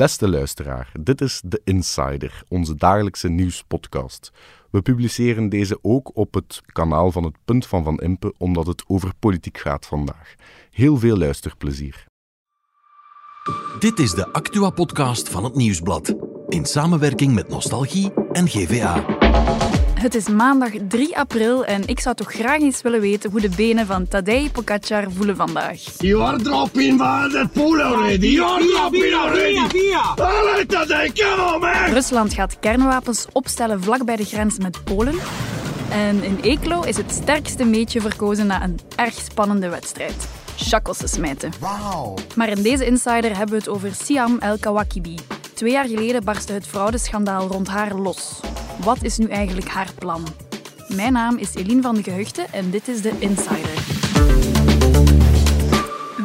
Beste luisteraar, dit is The Insider, onze dagelijkse nieuwspodcast. We publiceren deze ook op het kanaal van het Punt van Van Impe, omdat het over politiek gaat vandaag. Heel veel luisterplezier. Dit is de Actua-podcast van het Nieuwsblad. In samenwerking met Nostalgie en GVA. Het is maandag 3 april en ik zou toch graag eens willen weten hoe de benen van Tadej Pogacar voelen vandaag. You are dropping by the pool already. You are dropping already. Allee, Tadej, come on, man. Rusland gaat kernwapens opstellen vlak bij de grens met Polen. En in Eeklo is het sterkste meetje verkozen na een erg spannende wedstrijd. Shakossen smijten. Maar in deze Insider hebben we het over Siam El Kawakibi. Twee jaar geleden barstte het fraudeschandaal rond haar los. Wat is nu eigenlijk haar plan? Mijn naam is Eline van de Gehuchten en dit is de Insider.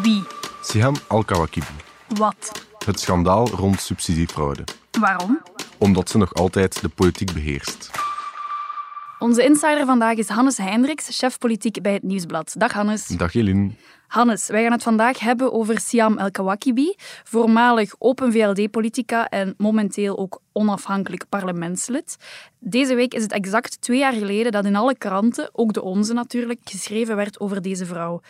Wie? Siham Al-Kawakibi. Wat? Het schandaal rond subsidiefraude. Waarom? Omdat ze nog altijd de politiek beheerst. Onze insider vandaag is Hannes Hendricks, chef politiek bij het Nieuwsblad. Dag Hannes. Dag Eline. Hannes, wij gaan het vandaag hebben over Siam El Kawakibi, voormalig Open VLD-politica en momenteel ook onafhankelijk parlementslid. Deze week is het exact twee jaar geleden dat in alle kranten, ook de onze natuurlijk, geschreven werd over deze vrouw.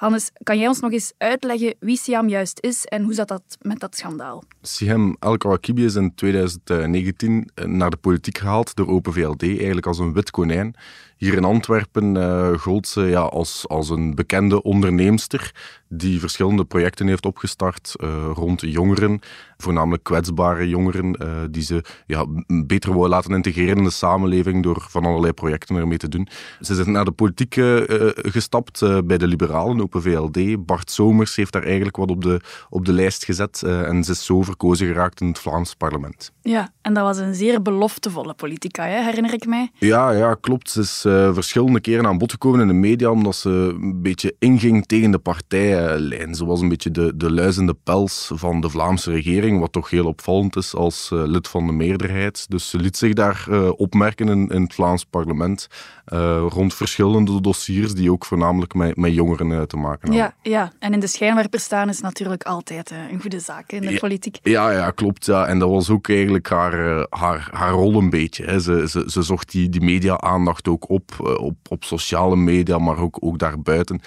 Hannes, kan jij ons nog eens uitleggen wie Siam juist is en hoe zat dat met dat schandaal? Siham El-Kawakibi is in 2019 naar de politiek gehaald door Open VLD, eigenlijk als een wit konijn. Hier in Antwerpen uh, gold ze ja, als, als een bekende onderneemster die verschillende projecten heeft opgestart uh, rond jongeren, voornamelijk kwetsbare jongeren, uh, die ze ja, beter wou laten integreren in de samenleving door van allerlei projecten ermee te doen. Ze is naar de politiek uh, gestapt bij de Liberalen, Open VLD. Bart Somers heeft daar eigenlijk wat op de, op de lijst gezet en ze is zo verkozen geraakt in het Vlaams parlement. Ja, en dat was een zeer beloftevolle politica, hè? herinner ik mij. Ja, ja klopt. Ze is verschillende keren aan bod gekomen in de media omdat ze een beetje inging tegen de partij lijn. Ze was een beetje de, de luizende pels van de Vlaamse regering, wat toch heel opvallend is als uh, lid van de meerderheid. Dus ze liet zich daar uh, opmerken in, in, het Vlaams parlement uh, rond verschillende dossiers die ook voornamelijk met, met jongeren te maken hadden. Ja, ja, en in de schijnwerper staan is natuurlijk altijd een goede zaak in de ja, politiek. Ja, ja, klopt. Ja. En dat was ook eigenlijk haar, haar, haar rol een beetje. Hè. Ze, ze, ze zocht die, die media-aandacht ook op, op, op sociale media, maar ook, ook daarbuiten.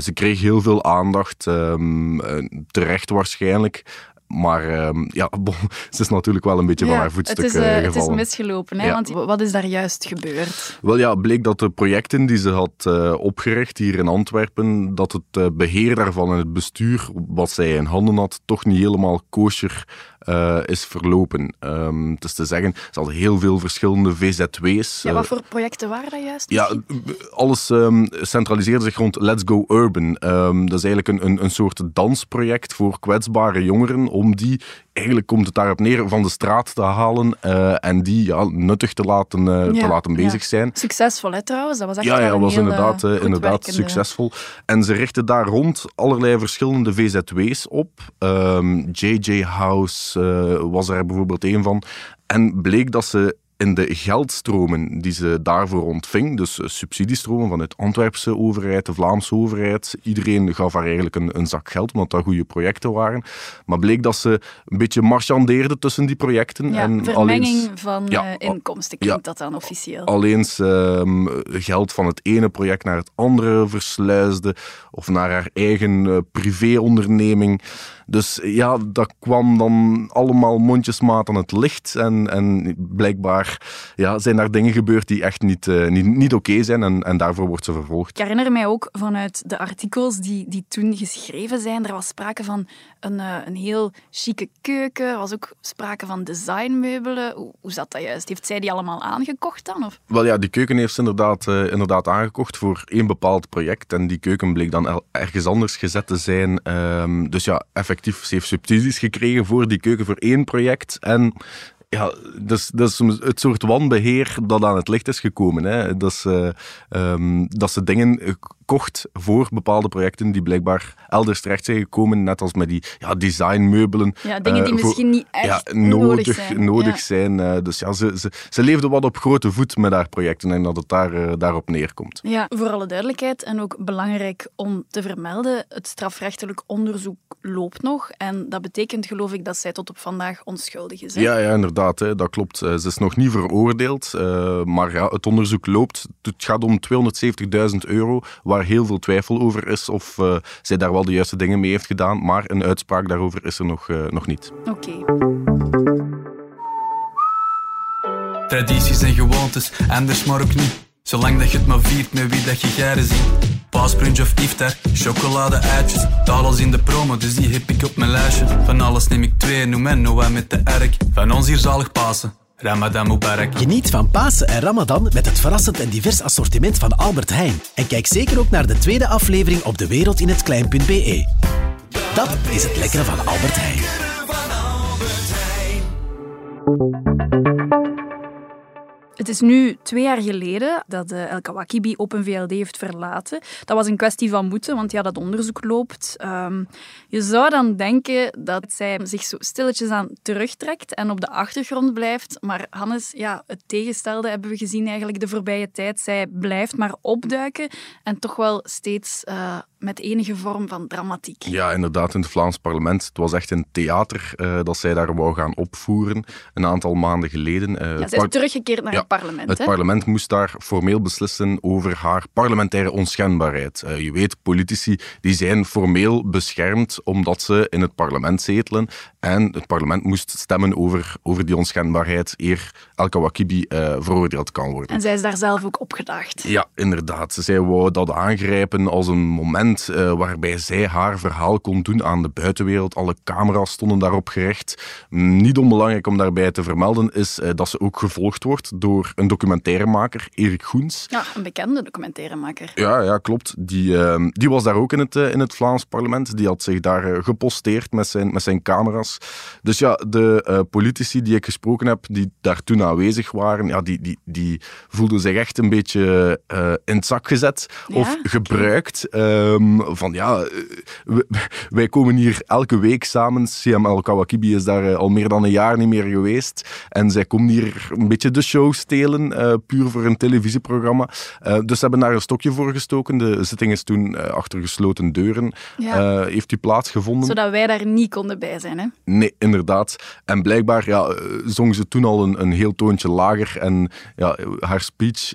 ze kreeg heel veel aandacht, um, terecht waarschijnlijk. Maar um, ja, bon, ze is natuurlijk wel een beetje ja, van haar voetstuk het is, uh, gevallen. Het is misgelopen, hè? Ja. want wat is daar juist gebeurd? Wel ja, bleek dat de projecten die ze had uh, opgericht hier in Antwerpen, dat het beheer daarvan en het bestuur, wat zij in handen had, toch niet helemaal kosher uh, is verlopen. Um, het is te zeggen, ze hadden heel veel verschillende VZW's. Ja, wat voor projecten waren dat juist? Ja, alles um, centraliseerde zich rond Let's Go Urban. Um, dat is eigenlijk een, een, een soort dansproject voor kwetsbare jongeren, om die, eigenlijk komt het daarop neer, van de straat te halen uh, en die ja, nuttig te laten, ja, te laten bezig ja. zijn. Succesvol, hè, trouwens? Dat was echt ja, ja, was inderdaad, uh, inderdaad werkende... succesvol. En ze richten daar rond allerlei verschillende VZW's op. JJ House, was er bijvoorbeeld een van. En bleek dat ze in de geldstromen die ze daarvoor ontving, dus subsidiestromen vanuit de Antwerpse overheid, de Vlaamse overheid, iedereen gaf haar eigenlijk een, een, zak geld, omdat dat goede projecten waren. Maar bleek dat ze een beetje marchandeerde tussen die projecten. Ja, en vermenging alleens, van ja, uh, inkomsten klinkt ja, dat dan officieel. Alleens um, geld van het ene project naar het andere versluisde, of naar haar eigen uh, privéonderneming. Dus ja, dat kwam dan allemaal mondjesmaat aan het licht. En, en blijkbaar ja, zijn daar dingen gebeurd die echt niet, uh, niet, niet oké okay zijn. En, en daarvoor wordt ze vervolgd. Ik herinner mij ook vanuit de artikels die, die toen geschreven zijn. Er was sprake van een, uh, een heel chique keuken. Er was ook sprake van designmeubelen. Hoe, hoe zat dat juist? Heeft zij die allemaal aangekocht dan? Of? Wel ja, die keuken heeft ze inderdaad, uh, inderdaad aangekocht voor één bepaald project. En die keuken bleek dan ergens anders gezet te zijn. Um, dus ja, effectief ze heeft subsidies gekregen voor die keuken voor één project. En ja, dat is, is het soort wanbeheer dat aan het licht is gekomen. Hè. Dat, is, uh, um, dat ze dingen kocht voor bepaalde projecten die blijkbaar elders terecht zijn gekomen, net als met die ja, designmeubelen. Ja, dingen die eh, voor- misschien niet echt ja, nodig, nodig, zijn. nodig Ja. zijn. Eh, dus ja, ze, ze, ze leefde wat op grote voet met haar projecten en dat het daar, eh, daarop neerkomt. Ja, voor alle duidelijkheid en ook belangrijk om te vermelden, het strafrechtelijk onderzoek loopt nog en dat betekent geloof ik dat zij tot op vandaag onschuldig is. hè? Ja, ja, inderdaad, hè, dat klopt. Ze is nog niet veroordeeld, maar ja, het onderzoek loopt. Het gaat om 270.000 euro, waar heel veel twijfel over is of eh, zij daar wel de juiste dingen mee heeft gedaan, maar een uitspraak daarover is er nog, eh, nog niet. Oké. Tradities en gewoontes, anders maar ook niet. Zolang dat je het maar viert met wie dat je garen ziet. Paaspunch of iftar, chocolade uitjes. Taal als in de promo, dus die heb ik op mijn lijstje. Van alles neem ik twee, noem en Noah met de erk. Van ons hier zalig Pasen, Ramadan Mubarak. Geniet van Pasen en Ramadan met het verrassend en divers assortiment van Albert Heijn. En kijk zeker ook naar de tweede aflevering op dewereldinhetklein.be. Dat is het lekkere van Albert Heijn. Het is nu twee jaar geleden dat uh, El Kawakibi Open VLD heeft verlaten. Dat was een kwestie van moeten, want ja, dat onderzoek loopt. Ehm, je zou dan denken dat zij zich zo stilletjes aan terugtrekt en op de achtergrond blijft. Maar Hannes, ja, het tegenstelde hebben we gezien eigenlijk de voorbije tijd. Zij blijft maar opduiken en toch wel steeds uh, met enige vorm van dramatiek. Ja, inderdaad, in het Vlaams parlement. Het was echt een theater uh, dat zij daar wou gaan opvoeren een aantal maanden geleden. Uh, ja, zij is teruggekeerd naar ja, het parlement. Het hè? parlement moest daar formeel beslissen over haar parlementaire onschendbaarheid. Uh, je weet, politici die zijn formeel beschermd omdat ze in het parlement zetelen. En het parlement moest stemmen over, over die onschendbaarheid eer El Kawakibi uh, veroordeeld kan worden. En zij is daar zelf ook opgedaagd. Ja, inderdaad. Zij wou dat aangrijpen als een moment uh, waarbij zij haar verhaal kon doen aan de buitenwereld. Alle camera's stonden daarop gericht. Niet onbelangrijk om daarbij te vermelden is dat ze ook gevolgd wordt door een documentairemaker, Erik Goens. Ja, een bekende documentairemaker. Ja, ja klopt. Die, uh, die was daar ook in het, in het Vlaams parlement. Die had zich daar geposteerd met zijn, met zijn camera's. Dus ja, de politici die ik gesproken heb, die daar toen aanwezig waren, ja, die, die, die voelden zich echt een beetje in het zak gezet Ja? of gebruikt. Um, van ja, wij komen hier elke week samen. CML Kawakibi is daar al meer dan een jaar niet meer geweest. En zij komt hier een beetje de show stelen, uh, puur voor een televisieprogramma. Uh, dus ze hebben daar een stokje voor gestoken. De zitting is toen uh, achter gesloten deuren. Ja. heeft die plaatsgevonden. Zodat wij daar niet konden bij zijn, hè? Nee, inderdaad. En blijkbaar ja, zong ze toen al een, een heel toontje lager. En ja, haar speech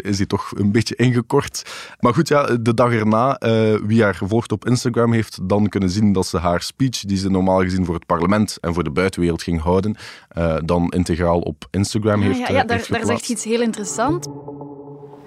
is die toch een beetje ingekort. Maar goed, ja, de dag erna, wie haar gevolgd op Instagram heeft dan kunnen zien dat ze haar speech, die ze normaal gezien voor het parlement en voor de buitenwereld ging houden, uh, dan integraal op Instagram ja, heeft Ja, ja daar, heeft daar zegt je iets heel interessant.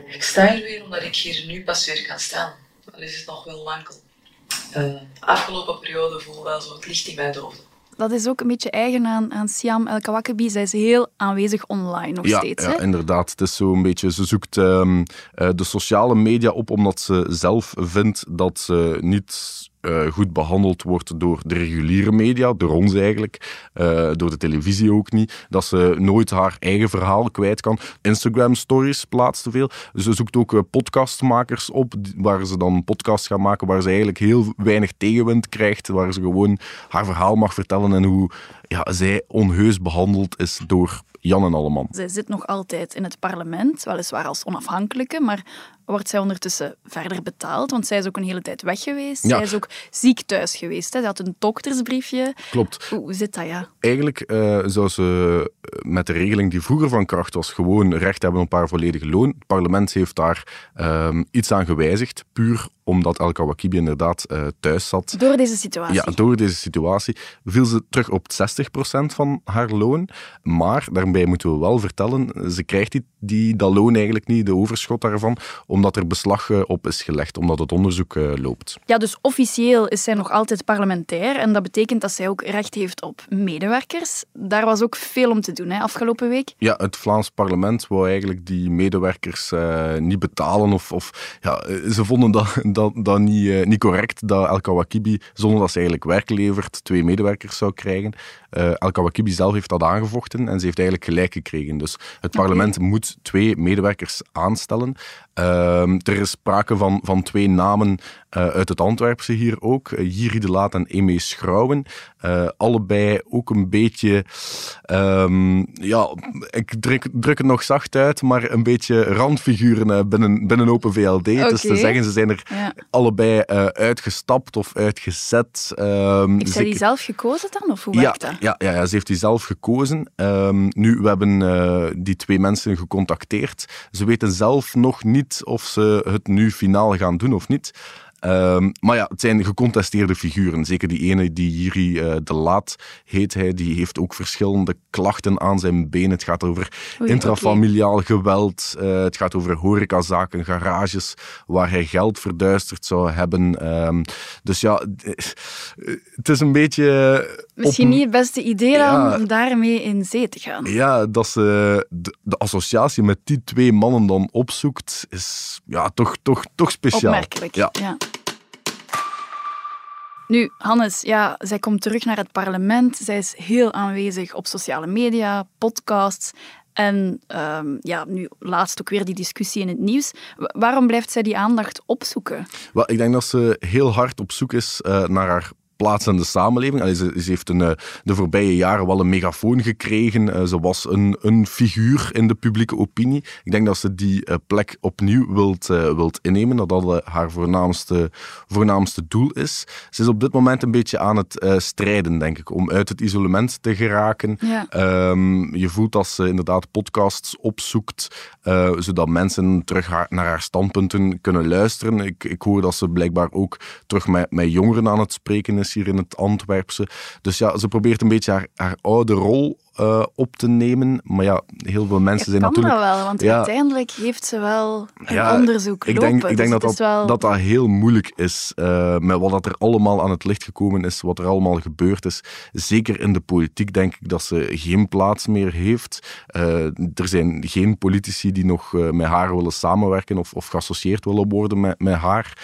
Ik sta hier weer omdat ik hier nu pas weer ga staan. Al is het nog wel lang. Uh, de afgelopen periode voelde wel zo het licht in mijn doofde. Dat is ook een beetje eigen aan, aan Siam El Kawakibi. Zij is heel aanwezig online nog ja, steeds. Ja, hè? inderdaad. Het is zo een beetje, ze zoekt um, uh, de sociale media op omdat ze zelf vindt dat ze niet uh, goed behandeld wordt door de reguliere media, door ons eigenlijk, uh, door de televisie ook niet. Dat ze nooit haar eigen verhaal kwijt kan. Instagram stories plaatst te veel. Ze zoekt ook uh, podcastmakers op, waar ze dan podcasts gaan maken, waar ze eigenlijk heel weinig tegenwind krijgt, waar ze gewoon haar verhaal mag vertellen en hoe ja, zij onheus behandeld is door Jan en Alleman. Zij zit nog altijd in het parlement, weliswaar als onafhankelijke, maar wordt zij ondertussen verder betaald? Want zij is ook een hele tijd weg geweest. Ja. Zij is ook ziek thuis geweest. Hè. Ze had een doktersbriefje. Klopt. Hoe zit dat, ja? Eigenlijk uh, zou ze met de regeling die vroeger van kracht was, gewoon recht hebben op haar volledige loon. Het parlement heeft daar um, iets aan gewijzigd, puur omdat El Kawakibi inderdaad uh, thuis zat. Door deze situatie? Ja, door deze situatie viel ze terug op 60% van haar loon. Maar daarbij moeten we wel vertellen, ze krijgt die, die, dat loon eigenlijk niet, de overschot daarvan, omdat er beslag uh, op is gelegd, omdat het onderzoek uh, loopt. Ja, dus officieel is zij nog altijd parlementair en dat betekent dat zij ook recht heeft op medewerkers. Daar was ook veel om te doen, hè, afgelopen week. Ja, het Vlaams parlement wou eigenlijk die medewerkers uh, niet betalen of, of ja, ze vonden dat, dat, dat niet, uh, niet correct dat El Kawakibi, zonder dat ze eigenlijk werk levert, twee medewerkers zou krijgen. Uh, El Kawakibi zelf heeft dat aangevochten en ze heeft eigenlijk gelijk gekregen. Dus het parlement okay. moet twee medewerkers aanstellen. Ehm, er is sprake van, van twee namen uh, uit het Antwerpse hier ook. Uh, Jiri de Laat en Eme Schrouwen. Uh, allebei ook een beetje, um, ja, ik druk, druk het nog zacht uit, maar een beetje randfiguren binnen, binnen Open VLD. Okay. Dus te zeggen, ze zijn er ja. allebei uitgestapt of uitgezet. Um, heeft zij die zelf gekozen dan, of hoe ja, werkt dat? Ja, ja, ja, ze heeft die zelf gekozen. Nu, we hebben die twee mensen gecontacteerd. Ze weten zelf nog niet of ze het nu finaal gaan doen of niet. Um, maar ja, het zijn gecontesteerde figuren. Zeker die ene, die Jiri uh, de Laat heet hij, die heeft ook verschillende klachten aan zijn been. Het gaat over Oei, intrafamiliaal okay. geweld, uh, het gaat over horecazaken, garages, waar hij geld verduisterd zou hebben. Um, dus ja, het is een beetje... Misschien niet het beste idee ja, om daarmee in zee te gaan. Ja, dat ze de, de, associatie met die twee mannen dan opzoekt, is ja, toch, toch, toch speciaal. Opmerkelijk, ja. ja. Nu, Hannes, ja, zij komt terug naar het parlement. Zij is heel aanwezig op sociale media, podcasts. En um, ja, nu laatst ook weer die discussie in het nieuws. Waarom blijft zij die aandacht opzoeken? Wel, ik denk dat ze heel hard op zoek is uh, naar haar plaats in de samenleving. Allee, ze, ze, heeft een, eh, de voorbije jaren wel een megafoon gekregen. Uh, ze was een, een figuur in de publieke opinie. Ik denk dat ze die uh, plek opnieuw wilt, wilt innemen, dat dat haar voornaamste, voornaamste doel is. Ze is op dit moment een beetje aan het strijden, denk ik, om uit het isolement te geraken. Ja. Um, je voelt dat ze inderdaad podcasts opzoekt, zodat mensen terug haar, naar haar standpunten kunnen luisteren. Ik, ik hoor dat ze blijkbaar ook terug met, met jongeren aan het spreken is hier in het Antwerpse. Dus ja, ze probeert een beetje haar, oude rol uh, op te nemen. Maar ja, heel veel mensen zijn natuurlijk... dat wel, want ja, uiteindelijk heeft ze wel een ja, onderzoek ik denk, lopen. Ik denk dus dat, dat, wel... dat dat heel moeilijk is uh, met wat er allemaal aan het licht gekomen is, wat er allemaal gebeurd is. Zeker in de politiek denk ik dat ze geen plaats meer heeft. Uh, er zijn geen politici die nog met haar willen samenwerken of, of geassocieerd willen worden met, met haar.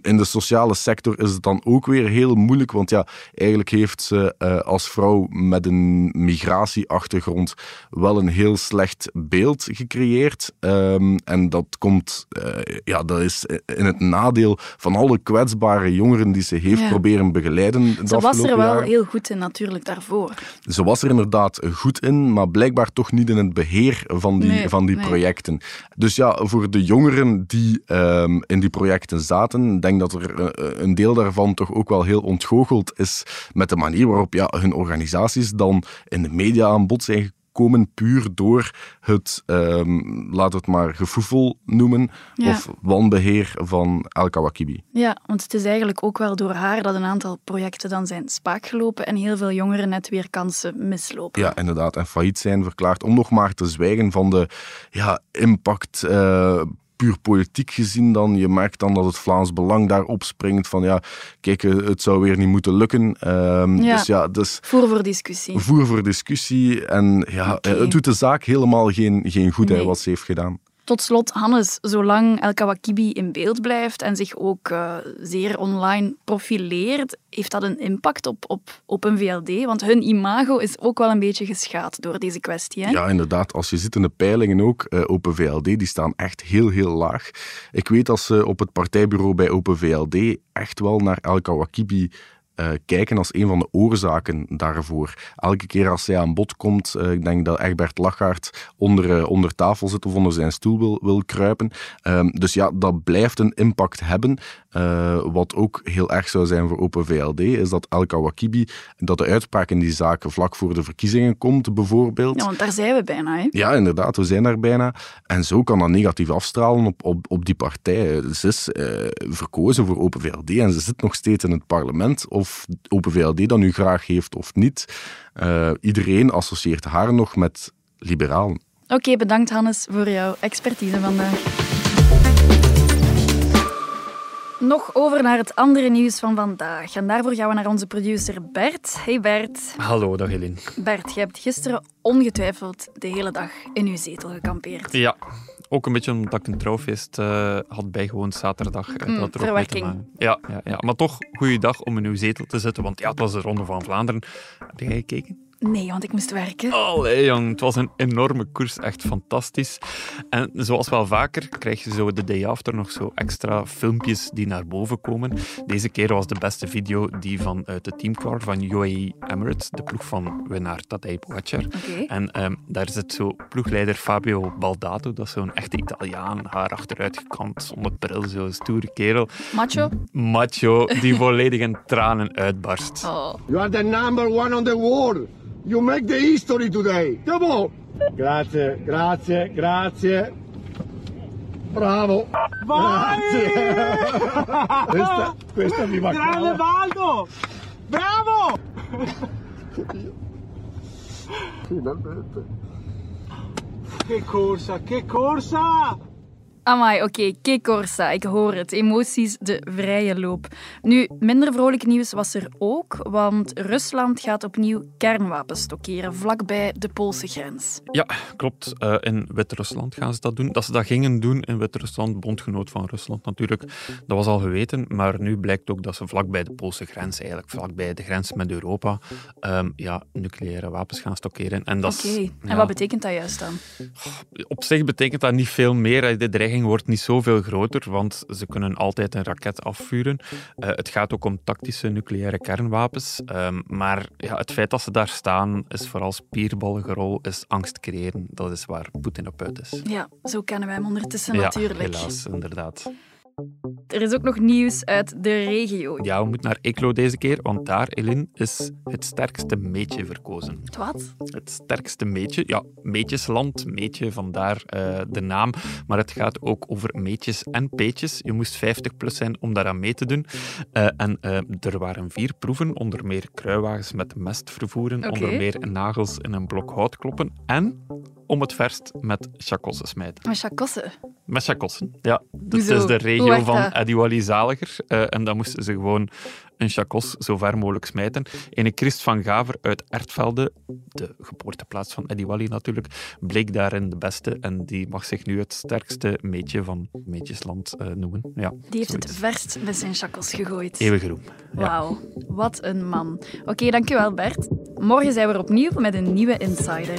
In de sociale sector is het dan ook weer heel moeilijk, want ja, eigenlijk heeft ze als vrouw met een migratie achtergrond wel een heel slecht beeld gecreëerd. Um, en dat komt, uh, ja, dat is in het nadeel van alle kwetsbare jongeren die ze heeft ja. proberen begeleiden. Ze was er wel heel goed in, natuurlijk, daarvoor. Ze was er inderdaad goed in, maar blijkbaar toch niet in het beheer van die, nee, van die nee. projecten. Dus ja, voor de jongeren die um, in die projecten zaten, ik denk dat er uh, een deel daarvan toch ook wel heel ontgoocheld is met de manier waarop ja, hun organisaties dan in de media aan bod zijn gekomen puur door het, um, laat het maar gevoefel noemen, Ja. of wanbeheer van El Kawakibi. Ja, want het is eigenlijk ook wel door haar dat een aantal projecten dan zijn spaak gelopen en heel veel jongeren net weer kansen mislopen. Ja, inderdaad. En failliet zijn verklaard. Om nog maar te zwijgen van de ja, impact. Uh, puur politiek gezien dan. Je merkt dan dat het Vlaams Belang daar opspringt van ja, kijk, eh, het zou weer niet moeten lukken. Um, Ja. Dus ja, dus Voer voor discussie. voer voor discussie. En ja, Oké. het doet de zaak helemaal geen, geen goed, hè, Nee. wat ze heeft gedaan. Tot slot, Hannes, zolang El Kawakibi in beeld blijft en zich ook eh, zeer online profileert, heeft dat een impact op, op, op VLD? Want hun imago is ook wel een beetje geschaad door deze kwestie. Hè? Ja, inderdaad. Als je ziet in de peilingen ook, eh, Open VLD, die staan echt heel, heel laag. Ik weet dat ze op het partijbureau bij Open VLD echt wel naar El Kawakibi eh, kijken als een van de oorzaken daarvoor. Elke keer als hij aan bod komt, eh, ik denk dat Egbert Lachaert onder, eh, onder tafel zit of onder zijn stoel wil, wil kruipen. Ehm, dus ja, dat blijft een impact hebben. Eh, wat ook heel erg zou zijn voor Open VLD, is dat El Kawakibi, dat de uitspraak in die zaak vlak voor de verkiezingen komt, bijvoorbeeld. Ja, want daar zijn we bijna. Hè? Ja, inderdaad, we zijn daar bijna. En zo kan dat negatief afstralen op, op, op die partij. Ze is eh, verkozen voor Open VLD en ze zit nog steeds in het parlement. Of Open VLD dat nu graag heeft of niet. Eh, iedereen associeert haar nog met liberalen. Oké, bedankt Hannes voor jouw expertise vandaag. Nog over naar het andere nieuws van vandaag. En daarvoor gaan we naar onze producer Bert. Hey Bert. Hallo, dag Eline. Bert, jij hebt gisteren ongetwijfeld de hele dag in uw zetel gekampeerd. Ja, ook een beetje omdat ik een trouwfeest eh, had bijgewoond zaterdag. Mm, dat er verwerking. maken. Ja, ja, ja, maar toch, goede dag om in uw zetel te zitten, want ja, het was de Ronde van Vlaanderen. Heb jij gekeken? Nee, want ik moest werken. Allee, jong. Het was een enorme koers. Echt fantastisch. En zoals wel vaker krijg je zo de day after nog zo extra filmpjes die naar boven komen. Deze keer was de beste video die vanuit de teamcar van UAE Emirates, de ploeg van winnaar Tadej Pogacar. Oké. En ehm, daar zit zo ploegleider Fabio Baldato, dat is zo'n echte Italiaan, haar achteruit gekant, zonder bril, zo'n stoere kerel. Macho? Macho, die volledig in tranen uitbarst. Oh. You are the number one on the world. You make the history today. Come on. Grazie, grazie, grazie. Bravo. Grazie. questa, questa mi va Grande Valdo! Bravo! Finalmente. Che corsa, che corsa! Amai, oké, okay. Corsa, ik hoor het. Emoties, de vrije loop. Nu, minder vrolijk nieuws was er ook, want Rusland gaat opnieuw kernwapens stockeren vlakbij de Poolse grens. Ja, klopt. Uh, in Wit-Rusland gaan ze dat doen. Dat ze dat gingen doen in Wit-Rusland, bondgenoot van Rusland natuurlijk, dat was al geweten, maar nu blijkt ook dat ze vlakbij de Poolse grens, eigenlijk vlakbij de grens met Europa, um, ja, nucleaire wapens gaan stockeren. Oké, okay. en wat betekent dat juist dan? Op zich betekent dat niet veel meer. De dreiging wordt niet zoveel groter, want ze kunnen altijd een raket afvuren. Uh, het gaat ook om tactische nucleaire kernwapens. Um, maar ja, het feit dat ze daar staan is vooral spierballengerol, is angst creëren. Dat is waar Poetin op uit is. Ja, zo kennen wij hem ondertussen ja, natuurlijk. helaas, inderdaad. Er is ook nog nieuws uit de regio. Ja, we moeten naar Eeklo deze keer, want daar, Elin, is het sterkste meetje verkozen. Wat? Het sterkste meetje. Ja, meetjesland, meetje, vandaar uh, de naam. Maar het gaat ook over meetjes en peetjes. Je moest 50 plus zijn om daaraan mee te doen. Uh, en uh, er waren vier proeven, onder meer kruiwagens met mest vervoeren, onder meer nagels in een blok hout kloppen en om het verst met chakossen smijten. Met chakossen. Met chakossen, ja. Dat Hoezo? is de regio van dat? Eddie Wally Zaliger. eh, en dan moesten ze gewoon een chakos zo ver mogelijk smijten. Ene Christ van Gaver uit Ertvelde, de geboorteplaats van Wally natuurlijk, bleek daarin de beste. En die mag zich nu het sterkste meetje van Meetjesland eh, noemen. Ja, Die heeft het verst met zijn chakos gegooid. Eeuwige roem. Ja. Wauw, wat een man. Oké, dankjewel Bert. Morgen zijn we er opnieuw met een nieuwe Insider.